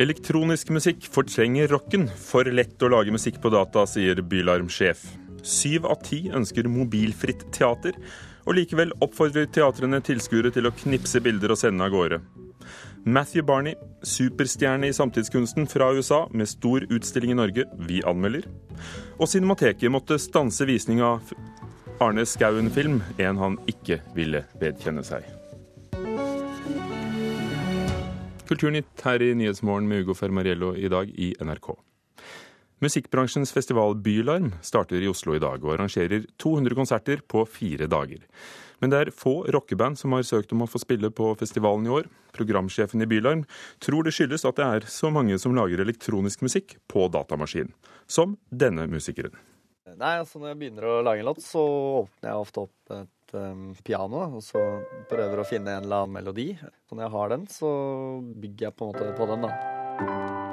Elektronisk musikk fortrenger rocken. For lett å lage musikk på data, sier Bylarm-sjef. Syv av ti ønsker mobilfritt teater, og likevel oppfordrer teatrene tilskuere til å knipse bilder og sende av gårde. Matthew Barney, superstjerne i samtidskunsten fra USA, med stor utstilling i Norge, vi anmelder. Og Cinemateket måtte stanse visning av Arne Skouen-film, en han ikke ville vedkjenne seg. Kulturnytt her i Nyhetsmorgen med Ugo Fermariello i dag i NRK. Musikkbransjens festival Bylarm starter i Oslo i dag og arrangerer 200 konserter på fire dager. Men det er få rockeband som har søkt om å få spille på festivalen i år. Programsjefen i Bylarm tror det skyldes at det er så mange som lager elektronisk musikk på datamaskin. Som denne musikeren. Nei, altså Når jeg begynner å lage en låt, så åpner jeg ofte opp et um, piano, og så prøver å finne en eller annen melodi. Så når jeg har den, så bygger jeg på en måte på den, da.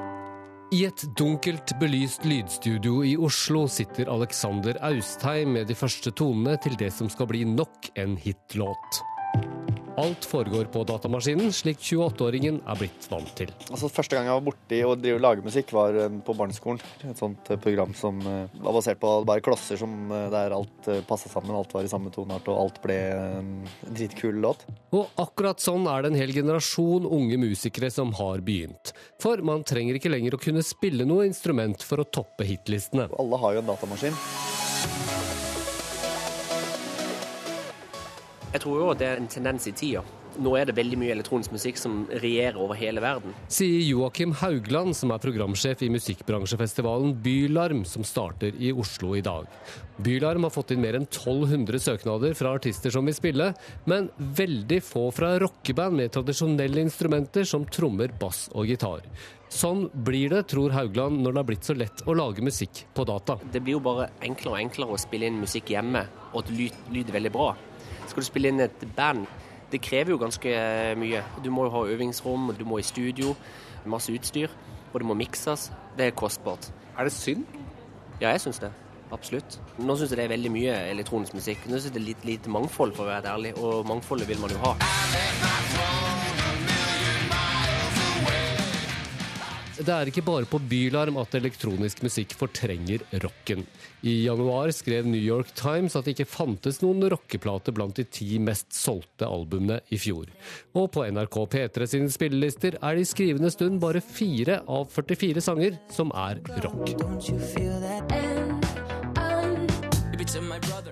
I et dunkelt belyst lydstudio i Oslo sitter Alexander Austheim med de første tonene til det som skal bli nok en hitlåt. Alt foregår på datamaskinen, slik 28-åringen er blitt vant til. Altså, første gang jeg var borti å drive lage musikk, var eh, på barneskolen. Et sånt eh, program som eh, var basert på bare klosser som der alt passa sammen. Alt var i samme toneart, og alt ble en dritkul låt. Og akkurat sånn er det en hel generasjon unge musikere som har begynt. For man trenger ikke lenger å kunne spille noe instrument for å toppe hitlistene. Alle har jo en datamaskin. Jeg tror jo det er en tendens i tida. Nå er det veldig mye elektronisk musikk som regjerer over hele verden. Sier Joakim Haugland, som er programsjef i musikkbransjefestivalen Bylarm, som starter i Oslo i dag. Bylarm har fått inn mer enn 1200 søknader fra artister som vil spille, men veldig få fra rockeband med tradisjonelle instrumenter som trommer, bass og gitar. Sånn blir det, tror Haugland, når det har blitt så lett å lage musikk på data. Det blir jo bare enklere og enklere å spille inn musikk hjemme, og at det lyder veldig bra. Skal du spille inn et band, det krever jo ganske mye. Du må jo ha øvingsrom, du må i studio, masse utstyr, og det må mikses. Det er kostbart. Er det synd? Ja, jeg syns det. Absolutt. Nå syns jeg det er veldig mye elektronisk musikk. Nå syns jeg det er litt lite mangfold, for å være ærlig, og mangfoldet vil man jo ha. Det er ikke bare på Bylarm at elektronisk musikk fortrenger rocken. I januar skrev New York Times at det ikke fantes noen rockeplater blant de ti mest solgte albumene i fjor. Og på NRK P3 sine spillelister er det i skrivende stund bare fire av 44 sanger som er rock.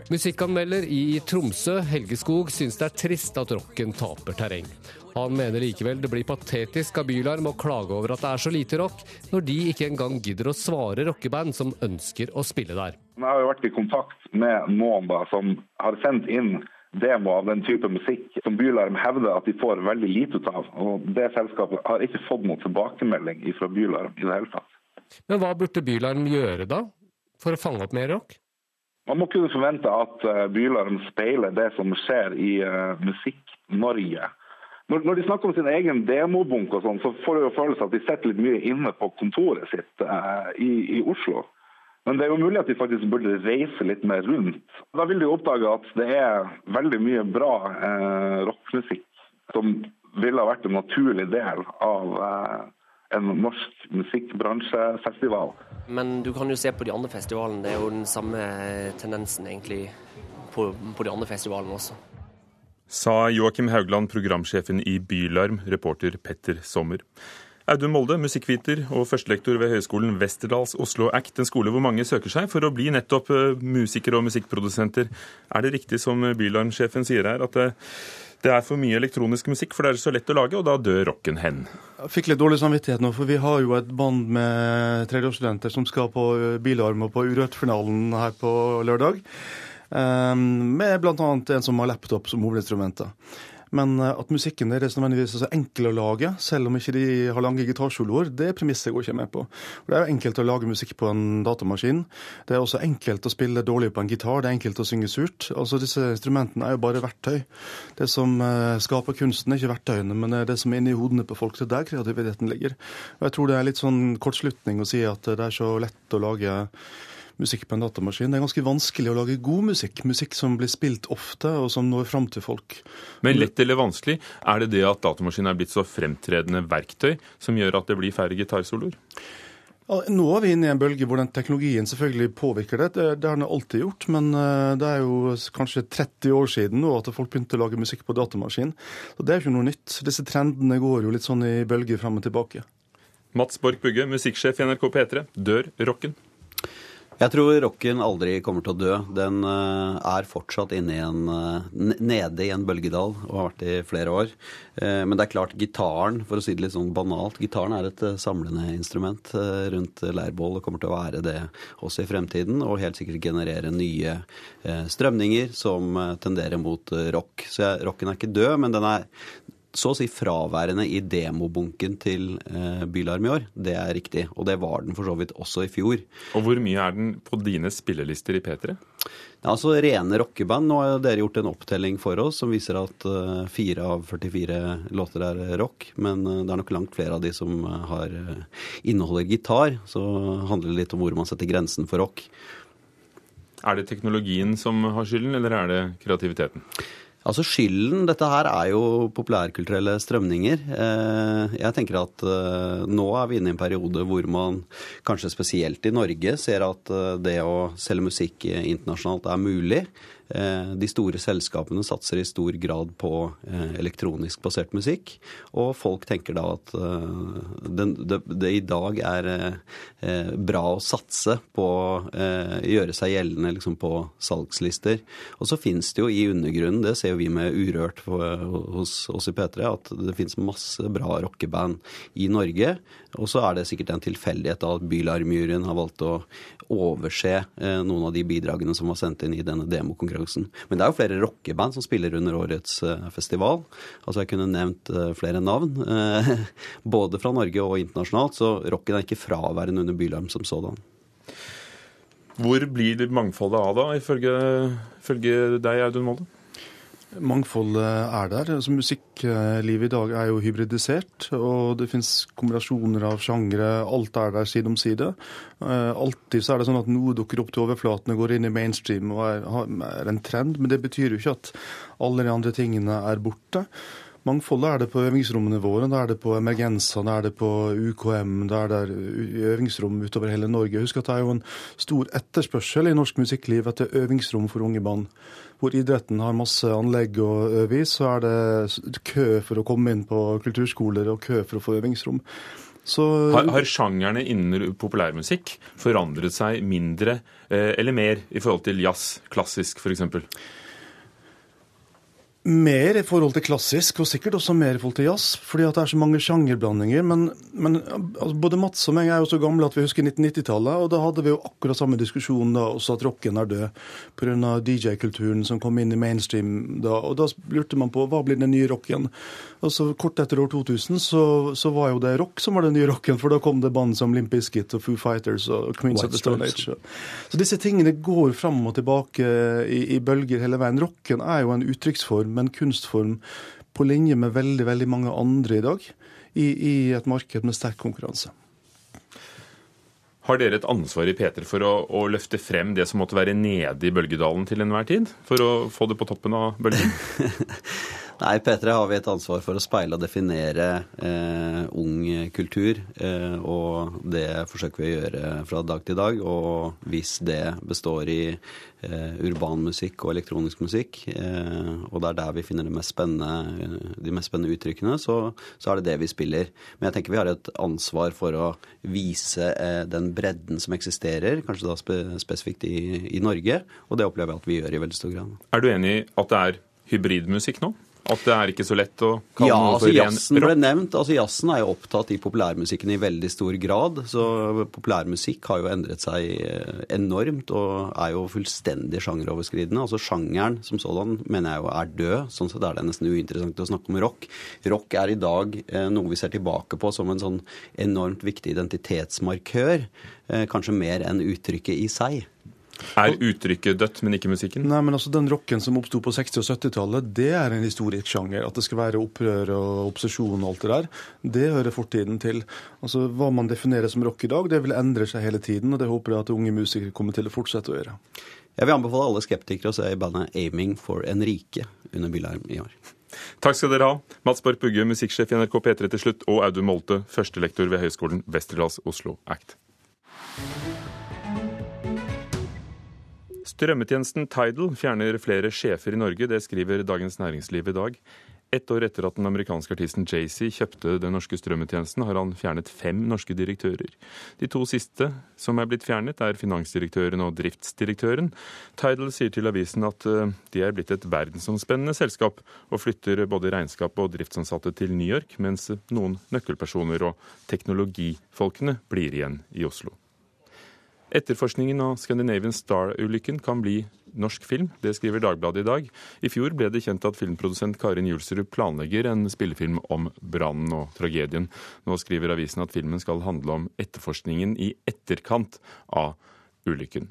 Musikkanmelder i Tromsø, Helge Skog, syns det er trist at rocken taper terreng. Han mener likevel det blir patetisk av Bylarm å klage over at det er så lite rock, når de ikke engang gidder å svare rockeband som ønsker å spille der. Jeg har jo vært i kontakt med noen da, som har sendt inn demo av den type musikk som Bylarm hevder at de får veldig lite ut av. Og det selskapet har ikke fått noen tilbakemelding fra Bylarm i det hele tatt. Men hva burde Bylarm gjøre da, for å fange opp mer rock? Man må kunne forvente at eh, Bylarm speiler det som skjer i uh, Musikk-Norge. Når, de snakker om sin egen demobunk, og sånn, så får du jo følelse at de sitter litt mye inne på kontoret sitt eh, i, i, Oslo. Men det er jo mulig at de faktisk burde reise litt mer rundt. Da vil de oppdage at det er veldig mye bra eh, rockmusikk som ville vært en naturlig del av eh, en norsk musikkbransjefestival. Men du kan jo se på de andre festivalene. Det er jo den samme tendensen egentlig på, på de andre festivalene også sa Joakim Haugland, programsjefen i Bylarm, reporter Petter Sommer. Audun Molde, musikkviter og førstelektor ved Høgskolen Westerdals Oslo Act, en skole hvor mange søker seg for å bli nettopp eh, musikere og musikkprodusenter. Er det riktig som Bylarm-sjefen sier her, at det, er for mye elektronisk musikk, for det er så lett å lage, og da dør rocken hen? Jeg fikk litt dårlig samvittighet nå, for vi har jo et band med tredjeårsstudenter som skal på Bilarm og på Urørt-finalen her på lørdag. Ehm, med bl.a. en som har laptop som hovedinstrumenter. Men eh, at musikken deres nødvendigvis er så enkel å lage, selv om ikke de har lange gitarsoloer, det er premisset går ikke med på. Det er jo enkelt å lage musikk på en datamaskin. Det er også enkelt å spille dårlig på en gitar, det er enkelt å synge surt. Altså Disse instrumentene er jo bare verktøy. Det som uh, skaper kunsten, er ikke verktøyene, men det som er inni hodene på folk. Det er der kreativiteten ligger. Og jeg tror det er litt sånn kortslutning å si at det er så lett å lage musikk på en datamaskin. Det er ganske vanskelig å lage god musikk. Musikk som blir spilt ofte, og som når fram til folk. Men lett eller vanskelig, er det det at datamaskinen er blitt så fremtredende verktøy som gjør at det blir færre gitarsoloer? Nå er vi inne i en bølge hvor den teknologien selvfølgelig påvirker det. Det, det har den alltid gjort, men eh, det er jo kanskje 30 år siden nå at folk begynte å lage musikk på datamaskin. Så Det er jo ikke noe nytt. Disse trendene går jo litt sånn i bølger frem og tilbake. Mats Borch Bugge, musikksjef i NRK P3. Dør rocken? Jeg tror rocken aldri kommer til å dø. Den uh, er fortsatt inne i en, uh, nede i en bølgedal og har vært i flere år. Uh, men det er klart, gitaren, for å si det litt sånn banalt, gitaren er et samlende instrument rundt leirbål og kommer til å være det også i fremtiden. Og helt sikkert generere nye strømninger som tenderer mot rock. Så rocken er ikke død, men den er, så å si fraværende i demobunken til eh, Bylarm i år. Det er riktig. Og det var den for så vidt også i fjor. Og hvor mye er den på dine spillelister i P3? Ja, altså Rene rockeband. Nå har dere gjort en opptelling for oss som viser at uh, fire av 44 låter er rock. Men uh, det er nok langt flere av de som uh, har inneholder gitar. Så handler det litt om hvor man setter grensen for rock. Er det teknologien som har skylden, eller er det kreativiteten? Altså Skylden Dette her er jo populærkulturelle strømninger. Eh, jeg tenker at eh, nå er vi inne i en periode hvor man kanskje spesielt i Norge ser at eh, det å selge musikk internasjonalt er mulig. Eh, de store selskapene satser i stor grad på eh, elektronisk basert musikk. Og folk tenker da at eh, det, i dag er bra å satse på å gjøre seg gjeldende liksom på salgslister. Og så finnes det jo i undergrunnen, det ser vi med Urørt hos oss i P3, at det finnes masse bra rockeband i Norge. Og så er det sikkert en tilfeldighet at Bylarmjuryen har valgt å overse noen av de bidragene som var sendt inn i denne demokonkurransen konkurransen. Men det er jo flere rockeband som spiller under årets eh, festival. Altså Jeg kunne nevnt eh, flere navn, eh, både fra Norge og internasjonalt. Så rocken er ikke fraværende under Bylarm som sådan. Hvor blir mangfoldet av, da, ifølge, ifølge deg, Audun Molde? Mangfoldet er der. Altså, musikklivet i dag er jo hybridisert, og det finnes kombinasjoner av sjangre. Alt er der side om side. Eh, alltid så er det sånn at noe dukker opp til overflaten og går inn i mainstream og er, er en trend, men det betyr jo ikke at alle de andre tingene er borte. Mangfoldet er det på øvingsrommene våre. Da er det på Emergensa, da er det på UKM, da er det øvingsrom utover hele Norge. Husk at det er jo en stor etterspørsel i norsk musikkliv etter øvingsrom for unge band hvor idretten har masse anlegg å øve i, så er det kø for å komme inn på kulturskoler og kø for å få øvingsrom. Så, har, har sjangerne innen populærmusikk forandret seg mindre eh, eller mer i forhold til jazz, klassisk f.eks.? Mer i forhold til klassisk, og sikkert også mer i forhold til jazz. fordi at det er så mange sjangerblandinger. Men, men altså, både Mats og meg er jo så gamle at vi husker 1990-tallet. Og da hadde vi jo akkurat samme diskusjon da også at rocken er død pga. DJ-kulturen som kom inn i mainstream da. Og da lurte man på hva blir den nye rocken. Og så Kort etter år 2000 så, så, var jo det rock som var den nye rocken, for da kom det band som Limp Bizkit og Foo Fighters og Queens White of the Stone Age. Så disse tingene går fram og tilbake i, i bølger hele veien. Rocken er jo en uttrykksform en kunstform på linje med veldig, veldig mange andre i dag, i, i et marked med sterk konkurranse. Har dere et ansvar i P3 for å, å, løfte frem det som måtte være nede i bølgedalen til enhver tid? For å få det på toppen av bølgen? Nei, P3 har vi et ansvar for å speile og definere eh, ung kultur. Eh, og det forsøker vi å gjøre fra dag til dag. Og hvis det består i eh, urban musikk og elektronisk musikk, eh, og det er der vi finner mest de mest spennende uttrykkene, så, så, er det det vi spiller. Men jeg tenker vi har et ansvar for å vise eh, den bredden som eksisterer, kanskje da spe, spesifikt i, i Norge. Og det opplever jeg at vi gjør i veldig stor grad. Er du enig i at det er hybridmusikk nå? At det er ikke så lett å kalle ja, noe for altså, jazzen ble nevnt. Altså Jazzen er jo opptatt i populærmusikken i veldig stor grad. Så populærmusikk har jo endret seg eh, enormt og er jo fullstendig sjangeroverskridende. Altså Sjangeren som sådan mener jeg jo er død. Sånn sett er det nesten uinteressant å snakke om rock. Rock er i dag eh, noe vi ser tilbake på som en sånn enormt viktig identitetsmarkør. Eh, kanskje mer enn uttrykket i seg. Er uttrykket dødt, men ikke musikken? Nei, men altså Den rocken som oppsto på 60- og 70-tallet, det er en historisk sjanger. At det skal være opprør og obsesjon og alt det der, det hører fortiden til. Altså Hva man definerer som rock i dag, det vil endre seg hele tiden, og det håper jeg at unge musikere kommer til å fortsette å gjøre. Jeg vil anbefale alle skeptikere å se bandet 'Aiming for Enrique' under Bylarm i år. Takk skal dere ha. Mats Borch Bugge, musikksjef i NRK P3 til slutt, og Audun Molte, førstelektor ved Høgskolen Westerdals Oslo Act. Strømmetjenesten Tidal fjerner flere sjefer i Norge, det skriver Dagens Næringsliv i dag. Ett år etter at den amerikanske artisten Jay-Z kjøpte den norske strømmetjenesten, har han fjernet fem norske direktører. De to siste som er blitt fjernet, er finansdirektøren og driftsdirektøren. Tidal sier til avisen at eh, de er blitt et verdensomspennende selskap, og flytter både regnskap og driftsansatte til New York, mens noen nøkkelpersoner og teknologifolkene blir igjen i Oslo. Etterforskningen av Scandinavian Star-ulykken kan bli norsk film. Det skriver Dagbladet i dag. I fjor ble det kjent at filmprodusent Karin Julsrud planlegger en spillefilm om brannen og tragedien. Nå skriver avisen at filmen skal handle om etterforskningen i etterkant av ulykken.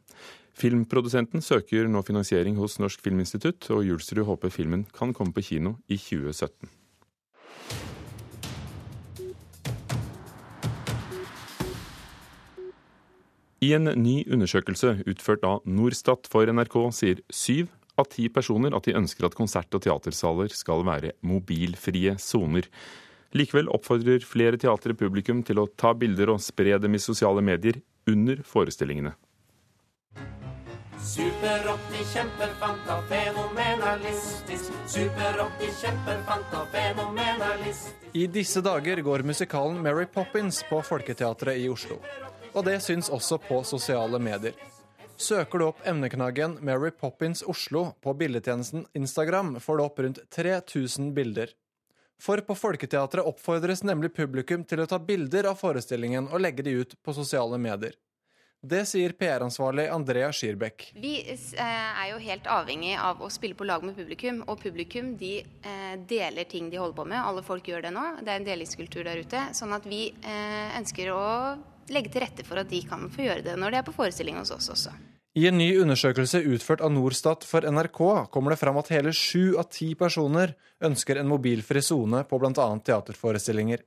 Filmprodusenten søker nå finansiering hos Norsk Filminstitutt, og Julsrud håper filmen kan komme på kino i 2017. I en ny undersøkelse utført av Norstat for NRK sier syv av ti personer at de ønsker at konsert- og teatersaler skal være mobilfrie soner. Likevel oppfordrer flere teatre publikum til å ta bilder og spre dem i sosiale medier under forestillingene. Super-80 kjempefanta, fenomenalistisk. Super-80 kjempefanta, fenomenalistisk. I disse dager går musikalen Mary Poppins på Folketeatret i Oslo. Og det syns også på sosiale medier. Søker du opp emneknaggen Mary Poppins Oslo på bildetjenesten Instagram, får du opp rundt 3000 bilder. For på Folketeatret oppfordres nemlig publikum til å ta bilder av forestillingen og legge de ut på sosiale medier. Det sier PR-ansvarlig Andrea Skirbekk. Vi eh, er jo helt avhengig av å spille på lag med publikum. Og publikum de eh, deler ting de holder på med. Alle folk gjør det nå. Det er en delingskultur der ute. Sånn at vi eh, ønsker å legge til rette for at de kan få gjøre det når de er på forestilling hos oss også. I en ny undersøkelse utført av Norstat for NRK kommer det fram at hele sju av ti personer ønsker en mobilfri sone på bl.a. teaterforestillinger.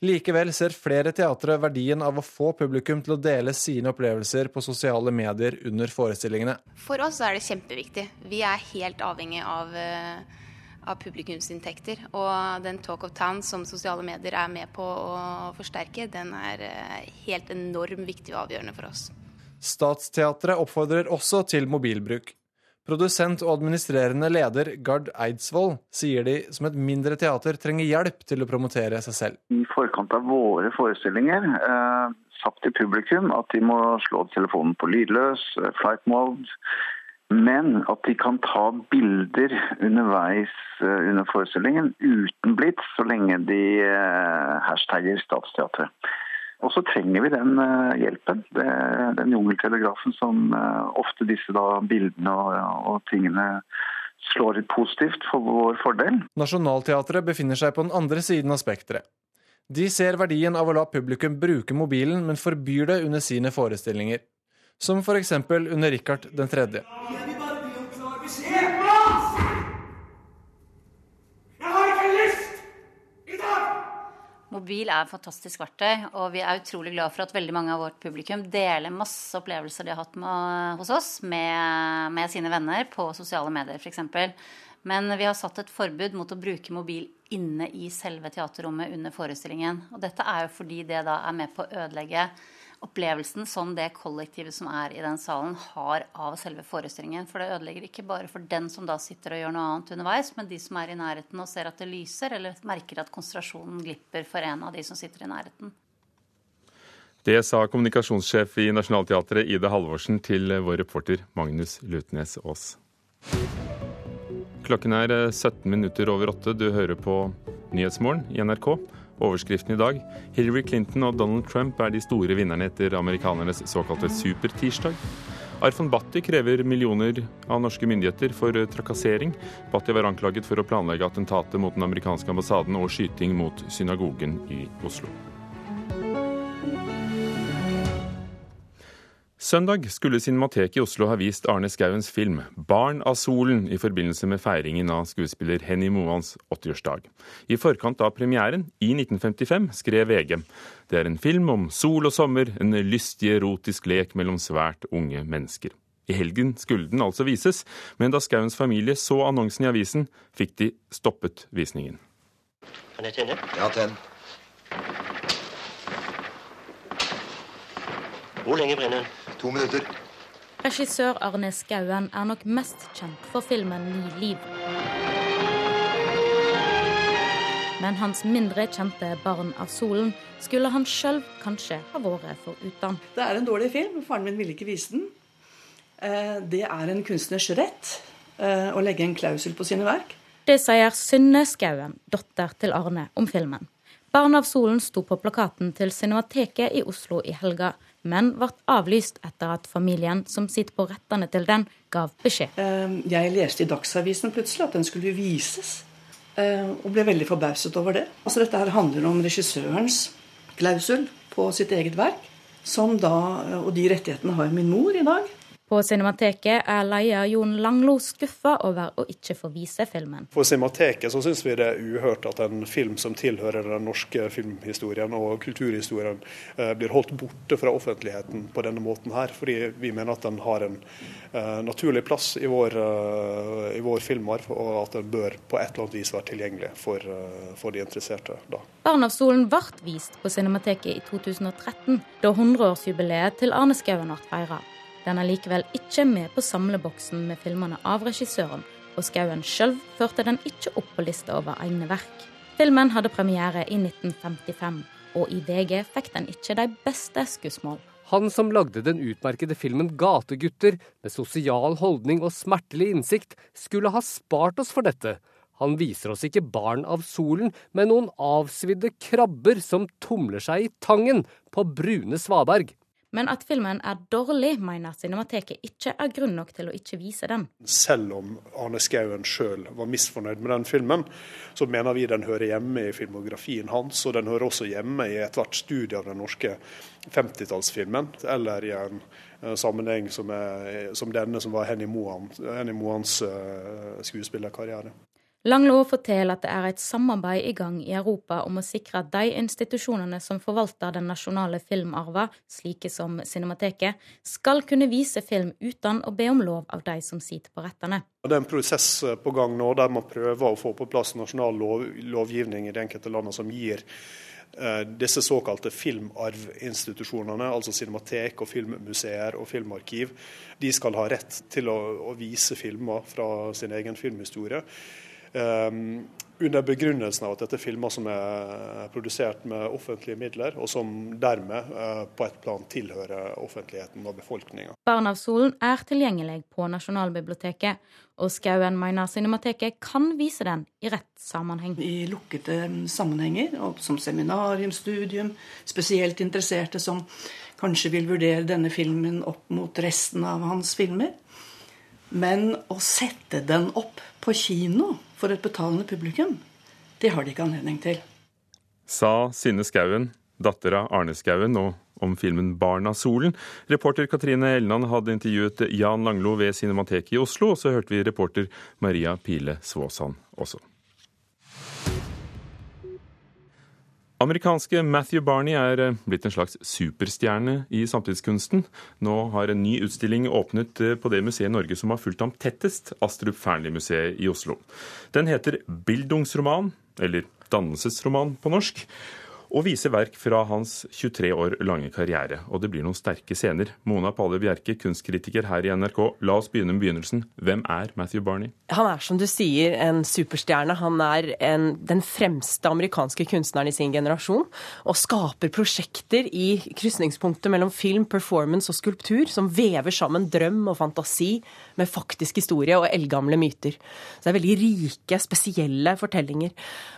Likevel ser flere teatre verdien av å få publikum til å dele sine opplevelser på sosiale medier under forestillingene. For oss er det kjempeviktig. Vi er helt avhengig av, eh, av publikumsinntekter. Og den Talk of Town som sosiale medier er med på å forsterke, den er eh, helt enormt viktig og avgjørende for oss. Statsteatret oppfordrer også til mobilbruk. Produsent og administrerende leder Gard Eidsvoll sier de som et mindre teater trenger hjelp til å promotere seg selv. I forkant av våre forestillinger eh, sagt til publikum at de må slå telefonen på lydløs, eh, flight mode, men at de kan ta bilder underveis eh, under forestillingen uten blits, så lenge de eh, hashtagger Statsteatret. Og så trenger vi den uh, hjelpen. Det, den jungeltelegrafen som ofte disse bildene og, og, tingene slår ut positivt for vår fordel. Nationaltheatret befinner seg på den andre siden av spekteret. De ser verdien av å la publikum bruke mobilen, men forbyr det under sine forestillinger. Som f.eks. under Richard 3. Mobil er et fantastisk verktøy, og vi er utrolig glad for at veldig mange av vårt publikum deler masse opplevelser de har hatt med, hos oss med, med, sine venner på sosiale medier f.eks. Men vi har satt et forbud mot å bruke mobil inne i selve teaterrommet under forestillingen. Og dette er jo fordi det da er med på å ødelegge opplevelsen som det kollektivet som er i den salen, har av selve forestillingen. For det ødelegger ikke bare for den som da sitter og gjør noe annet underveis, men de som er i nærheten og ser at det lyser, eller merker at konsentrasjonen glipper for en av de som sitter i nærheten. Det sa kommunikasjonssjef i Nationaltheatret Ide Halvorsen til vår reporter Magnus Lutnes Aas. Klokken er 17 minutter over åtte. Du hører på Nyhetsmorgen i NRK. Overskriften i dag Hillary Clinton og Donald Trump er de store vinnerne etter amerikanernes såkalte supertirsdag. Arfon Bhatti krever millioner av norske myndigheter for trakassering. Bhatti var anklaget for å planlegge attentatet mot den amerikanske ambassaden og skyting mot synagogen i Oslo. Søndag skulle Cinemateket i Oslo ha vist Arne Skauens film 'Barn av solen' i forbindelse med feiringen av skuespiller Henny Moans 80-årsdag. I forkant av premieren, i 1955, skrev VG det er en film om sol og sommer, en lystig erotisk lek mellom svært unge mennesker. I helgen skulle den altså vises, men da Skauens familie så annonsen i avisen, fikk de stoppet visningen. Kan jeg tenne? Ja, tenn. Hvor lenge brenner den? To minutter. Regissør Arne Skauen er nok mest kjent for filmen 'Ny liv. Men hans mindre kjente 'Barn av solen' skulle han sjøl kanskje ha vært foruten. Det er en dårlig film. Faren min ville ikke vise den. Eh, Det er en kunstners rett eh, å legge en klausul på sine verk. Det sier Synne Skauen, datter til Arne, om filmen. 'Barn av solen' sto på plakaten til Cinemateket i Oslo i helga, men ble avlyst etter at familien som sitter på rettene til den, gav beskjed. Eh, Jeg leste i Dagsavisen plutselig at den skulle vises, eh, og ble veldig forbauset over det. Altså Dette her handler om regissørens klausul på sitt eget verk, som da, og de rettighetene har min mor i dag. På Cinemateket er leder Jon Langlo skuffa over å ikke få vise filmen. På Cinemateket så syns vi det er uhørt at en film som tilhører den norske filmhistorien og kulturhistorien, eh, blir holdt borte fra offentligheten på denne måten her. Fordi vi mener at den har en eh, naturlig plass i vår, eh, i vår filmarv, og at den bør på et eller annet vis være tilgjengelig for, for de interesserte. da. 'Barn av solen' ble vist på Cinemateket i 2013, da 100-årsjubileet til Arne Skauen ble feira. Den er likevel ikke med på samleboksen med filmene av regissøren, og Skauen sjøl førte den ikke opp på lista over egne verk. Filmen hadde premiere i 1955, og i VG fikk den ikke de beste skussmål. Han som lagde den utmerkede filmen 'Gategutter', med sosial holdning og smertelig innsikt, skulle ha spart oss for dette. Han viser oss ikke barn av solen, men noen avsvidde krabber som tumler seg i tangen på brune svaberg. Men at filmen er dårlig, mener Cinemateket ikke er grunn nok til å ikke vise den. Selv om Arne Skouen sjøl var misfornøyd med den filmen, så mener vi den hører hjemme i filmografien hans, og den hører også hjemme i ethvert studie av den norske 50-tallsfilmen, eller i en eh, sammenheng som, er, som denne, som var Henny Mohan, Henny Mohans eh, skuespillerkarriere. Langlo forteller at det er et samarbeid i gang i Europa om å sikre at de institusjonene som forvalter den nasjonale filmarven, slike som Cinemateket, skal kunne vise film uten å be om lov av de som sitter på rettene. Det er en prosess eh, på gang nå der man prøver å få på plass nasjonal lov, lovgivning i de enkelte landene som gir eh, disse såkalte filmarvinstitusjonene, altså cinematek og filmmuseer og filmarkiv, de skal ha rett til å, å vise filmer fra sin egen filmhistorie. Um, under begrunnelsen av at dette er filmer som er produsert med offentlige midler, og som dermed uh, på et plan tilhører offentligheten og befolkninga. Barn av solen er tilgjengelig på Nasjonalbiblioteket, og Skauen mener Cinemateket kan vise den i rett sammenheng. I lukkede sammenhenger, og som seminarium, studium, spesielt interesserte som kanskje vil vurdere denne filmen opp mot resten av hans filmer. Men å sette den opp på kino for et betalende publikum, det har de ikke anledning til. Sa Synne Skauen, datter av Arne Skauen, og om filmen 'Barn av solen'. Reporter Katrine Elland hadde intervjuet Jan Langlo ved Cinemateket i Oslo, og så hørte vi reporter Maria Pile Svåsand også. Amerikanske Matthew Barney er eh, blitt en slags superstjerne i samtidskunsten. Nå har en ny utstilling åpnet eh, på det museet i Norge som har fulgt ham tettest, Astrup Fearnley-museet i Oslo. Den heter Bildungsroman, eller Dannelsesroman på norsk, og viser verk fra hans 23 år lange karriere. Og det blir noen sterke scener. Mona Palle Bjerke, kunstkritiker her i NRK. La oss begynne med begynnelsen. Hvem er Matthew Barney? Han er som du sier en superstjerne. Han er en, den fremste amerikanske kunstneren i sin generasjon. Og skaper prosjekter i krysningspunktet mellom film, performance og skulptur, som vever sammen drøm og fantasi med faktisk historie og eldgamle myter. Så det er veldig rike, spesielle fortellinger.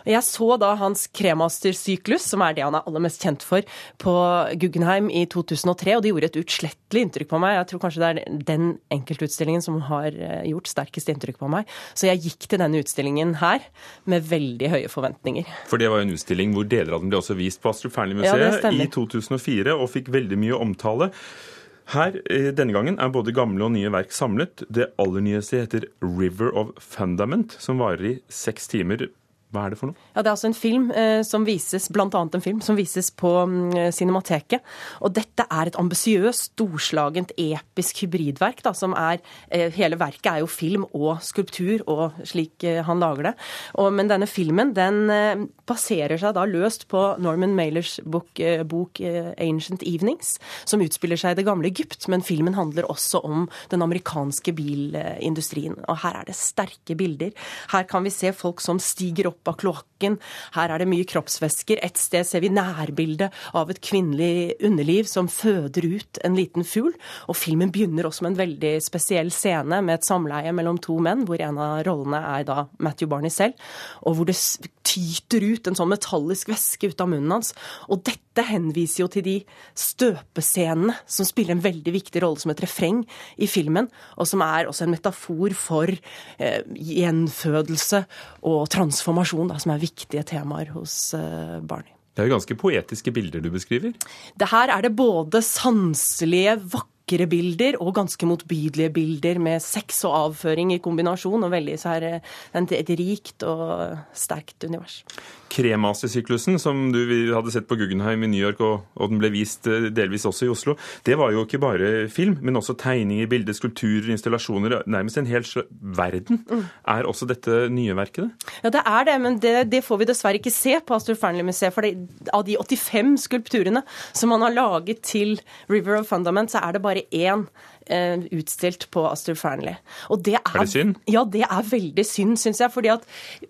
Jeg så da hans kremastersyklus, som er det han er aller mest kjent for, på Guggenheim i 2003, og det gjorde et utslettelig inntrykk på meg. Jeg tror kanskje det er den enkeltutstillingen som har eh, gjort sterkest inntrykk på meg. Så jeg gikk til denne utstillingen her med veldig høye forventninger. For det var jo en utstilling hvor deler av den ble også vist på Astrup Fearnley-museet Ja, i 2004, og fikk veldig mye omtale. Her eh, denne gangen er både gamle og nye verk samlet. Det aller nyeste heter 'River of Fundament', som varer i seks timer. Hva er det for noe? Ja, Det er altså en film eh, som vises, blant annet en film som vises på mm, Cinemateket. Og dette er et ambisiøst, storslagent, episk hybridverk. da, som er, eh, Hele verket er jo film og skulptur, og slik eh, han lager det. Og, men denne filmen den eh, baserer seg da løst på Norman Mailers bok, eh, bok eh, 'Ancient Evenings', som utspiller seg i det gamle Egypt. Men filmen handler også om den amerikanske bilindustrien. Og her er det sterke bilder. Her kan vi se folk som stiger opp av kloakken. Her er det mye kroppsvæsker. Et sted ser vi nærbilde av et kvinnelig underliv som føder ut en liten fugl. Og filmen begynner også med en veldig spesiell scene med et samleie mellom to menn, hvor en av rollene er da Matthew Barney selv, og hvor det tyter ut en sånn metallisk væske ut av munnen hans. Og dette henviser jo til de støpescenene som spiller en veldig viktig rolle som et refreng i filmen, og som er også en metafor for eh, gjenfødelse og transformasjon, da, som er viktige temaer hos eh, Barney. Det er jo ganske poetiske bilder du beskriver. Det her er det både sanselige, vakre bilder og ganske motbydelige bilder med sex og avføring i kombinasjon, og veldig så her, eh, et rikt og sterkt univers. Kremastersyklusen, som du hadde sett på Guggenheim i New York, og, og den ble vist eh, delvis også i Oslo, det var jo ikke bare film, men også tegninger, bilder, skulpturer, installasjoner. Nærmest en hel verden. Er også dette nye verket det? Ja, det er det, men det, det får vi dessverre ikke se på Astor Fearnley-museet. For det, av de 85 skulpturene som man har laget til River of Fundament, så er det bare én utstilt på Astrup Fearnley. Og det er, Er det synd? Ja, det er veldig synd, syns jeg. fordi at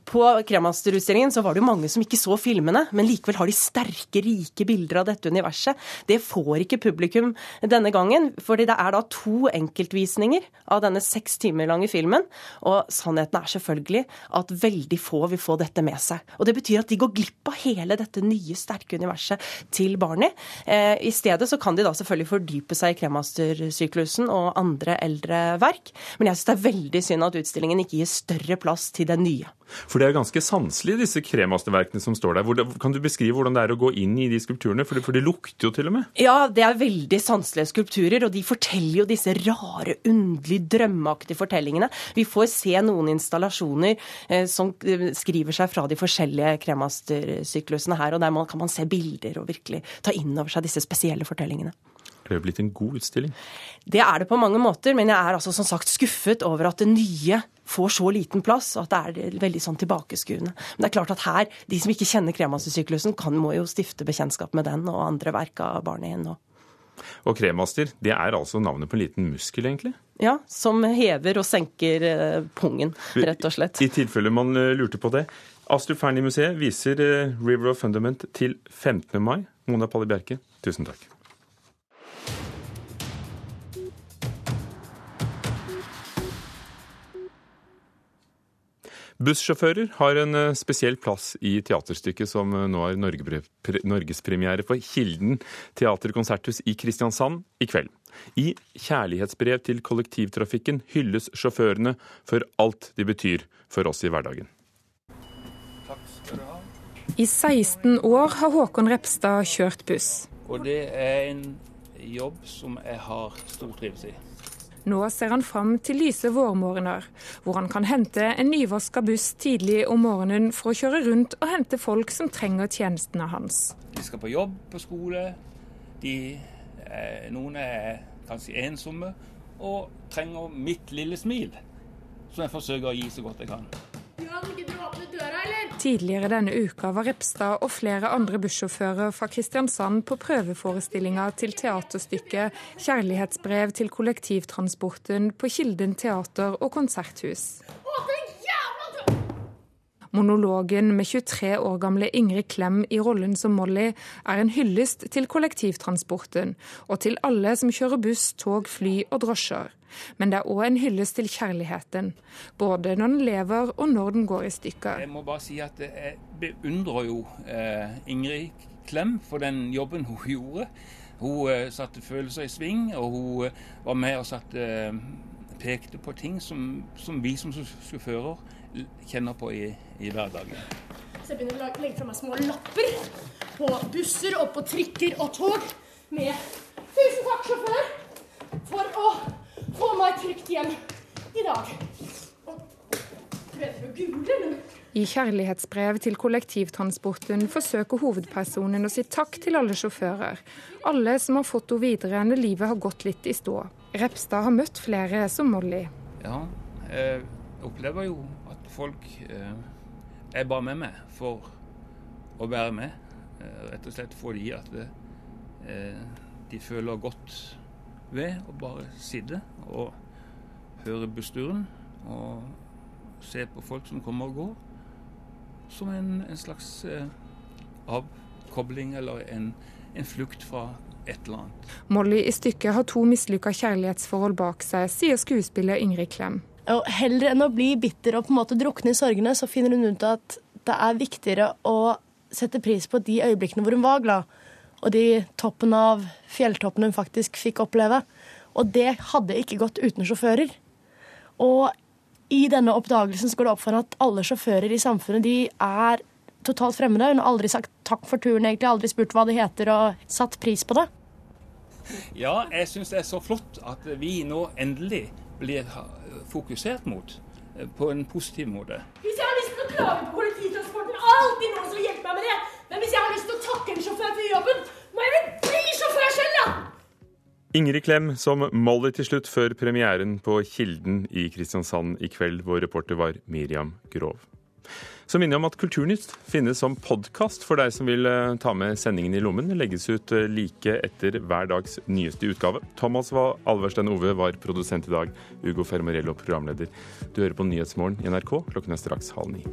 på Kremaster-utstillingen så var det jo mange som ikke så filmene, men likevel har de sterke, rike bilder av dette universet. Det får ikke publikum denne gangen, fordi det er da to enkeltvisninger av denne seks timer lange filmen. Og sannheten er selvfølgelig at veldig få vil få dette med seg. Og det betyr at de går glipp av hele dette nye, sterke universet til Barney. Eh, I stedet så kan de da selvfølgelig fordype seg i kremastersyklusen og andre eldre verk. Men jeg syns det er veldig synd at utstillingen ikke gir større plass til det nye. For det er ganske sanselig, disse kremasterverkene som står der. Kan du beskrive hvordan det er å gå inn i de skulpturene? For det, for det lukter jo til og med. Ja, det er veldig sanselige skulpturer, og de forteller jo disse rare, underlig drømmeaktige fortellingene. Vi får se noen installasjoner eh, som eh, skriver seg fra de forskjellige kremastersyklusene her, og der man, kan man se bilder og virkelig ta inn over seg disse spesielle fortellingene. Det jo blitt en god utstilling. Det er det på mange måter, men jeg er altså som sagt skuffet over at det nye får så liten plass, og at det er veldig sånn tilbakeskuende. Men det er klart at her, de som ikke kjenner kremastersyklusen, kan må jo stifte bekjentskap med den og andre verk av barnet nå. Og kremaster, det er altså navnet på en liten muskel, egentlig? Ja, som hever og senker eh, pungen, rett og slett. I tilfelle man eh, lurte på det. Astrup Fearnley-museet viser eh, River of Fundament til 15. mai. Mona Palle Bjerke, tusen takk. Bussjåfører har en eh, spesiell plass i teaterstykket som eh, nå har norgespremiere på Kilden teaterkonserthus i Kristiansand i kveld. I kjærlighetsbrev til kollektivtrafikken hylles sjåførene for alt de betyr for oss i hverdagen. I 16 år har Håkon Repstad kjørt buss. Og det er en jobb som jeg har stor trivsel i. Nå ser han fram til lyse vårmorgener, hvor han kan hente en nyvaska buss tidlig om morgenen for å kjøre rundt og hente folk som trenger tjenestene hans. De skal på jobb, på skole. De, eh, noen er kanskje ensomme og trenger mitt lille smil, som jeg forsøker å gi så godt jeg kan. Tidligere denne uka var Repstad og flere andre bussjåfører fra Kristiansand på prøveforestillinga til teaterstykket 'Kjærlighetsbrev til kollektivtransporten' på Kilden teater og konserthus. Monologen med 23 år gamle Ingrid Klem i rollen som Molly er en hyllest til kollektivtransporten, og til alle som kjører buss, tog, fly og drosjer. Men det er òg en hyllest til kjærligheten, både når den lever og når den går i stykker. Jeg må bare si at jeg beundrer jo eh, Ingrid Klem for den jobben hun gjorde. Hun eh, satte følelser i sving, og hun eh, var med og satte, eh, pekte på ting som, som vi som sjåfører kjenner på i, i hverdagen. Så jeg begynner å legge fra meg små lapper på busser og på trikker og tog med 'Tusen takk, sjåfør'. Meg trygt hjem i dag. I kjærlighetsbrev til kollektivtransporten forsøker hovedpersonen å si takk til alle sjåfører. Alle som har fått henne videre når livet har gått litt i stå. Repstad har møtt flere som Molly. Ja, jeg opplever jo at folk eh, er bare med meg for å være med. Eh, rett og slett fordi at eh, de føler godt ved å bare sitte og høre bussturen og se på folk som kommer og går, som en, en slags eh, avkobling eller en, en flukt fra et eller annet. Molly i stykket har to mislykka kjærlighetsforhold bak seg, sier skuespiller Ingrid Klem. Og heller enn å bli bitter og på en måte drukne i sorgene, så finner hun ut at det er viktigere å sette pris på de øyeblikkene hvor hun var glad, og de toppen av fjelltoppene hun faktisk fikk oppleve. Og det hadde ikke gått uten sjåfører. Og i denne oppdagelsen så går det opp for henne at alle sjåfører i samfunnet de er totalt fremmede. Hun har aldri sagt takk for turen, egentlig, aldri spurt hva det heter, og satt pris på det. Ja, jeg syns det er så flott at vi nå endelig blir fokusert mot eh, på en positiv måte. Hvis jeg har lyst til å klage på kollektivtransporten, alltid noen som vil hjelpe meg med det. Men hvis jeg har lyst til å takke en sjåfør for jobben, må jeg bli sjåfør selv, da! Ingrid Klem som Molly til slutt før premieren på Kilden i Kristiansand i kveld. Vår reporter var Miriam Grov. Så minner jeg om at Kulturnytt finnes som podkast for deg som vil eh, ta med sendingen i lommen. Legges ut eh, like etter hver dags nyeste utgave. Thomas Alverstein Ove var produsent i dag. Ugo Fermarello programleder. Du hører på Nyhetsmorgen i NRK. Klokken er straks halv ni.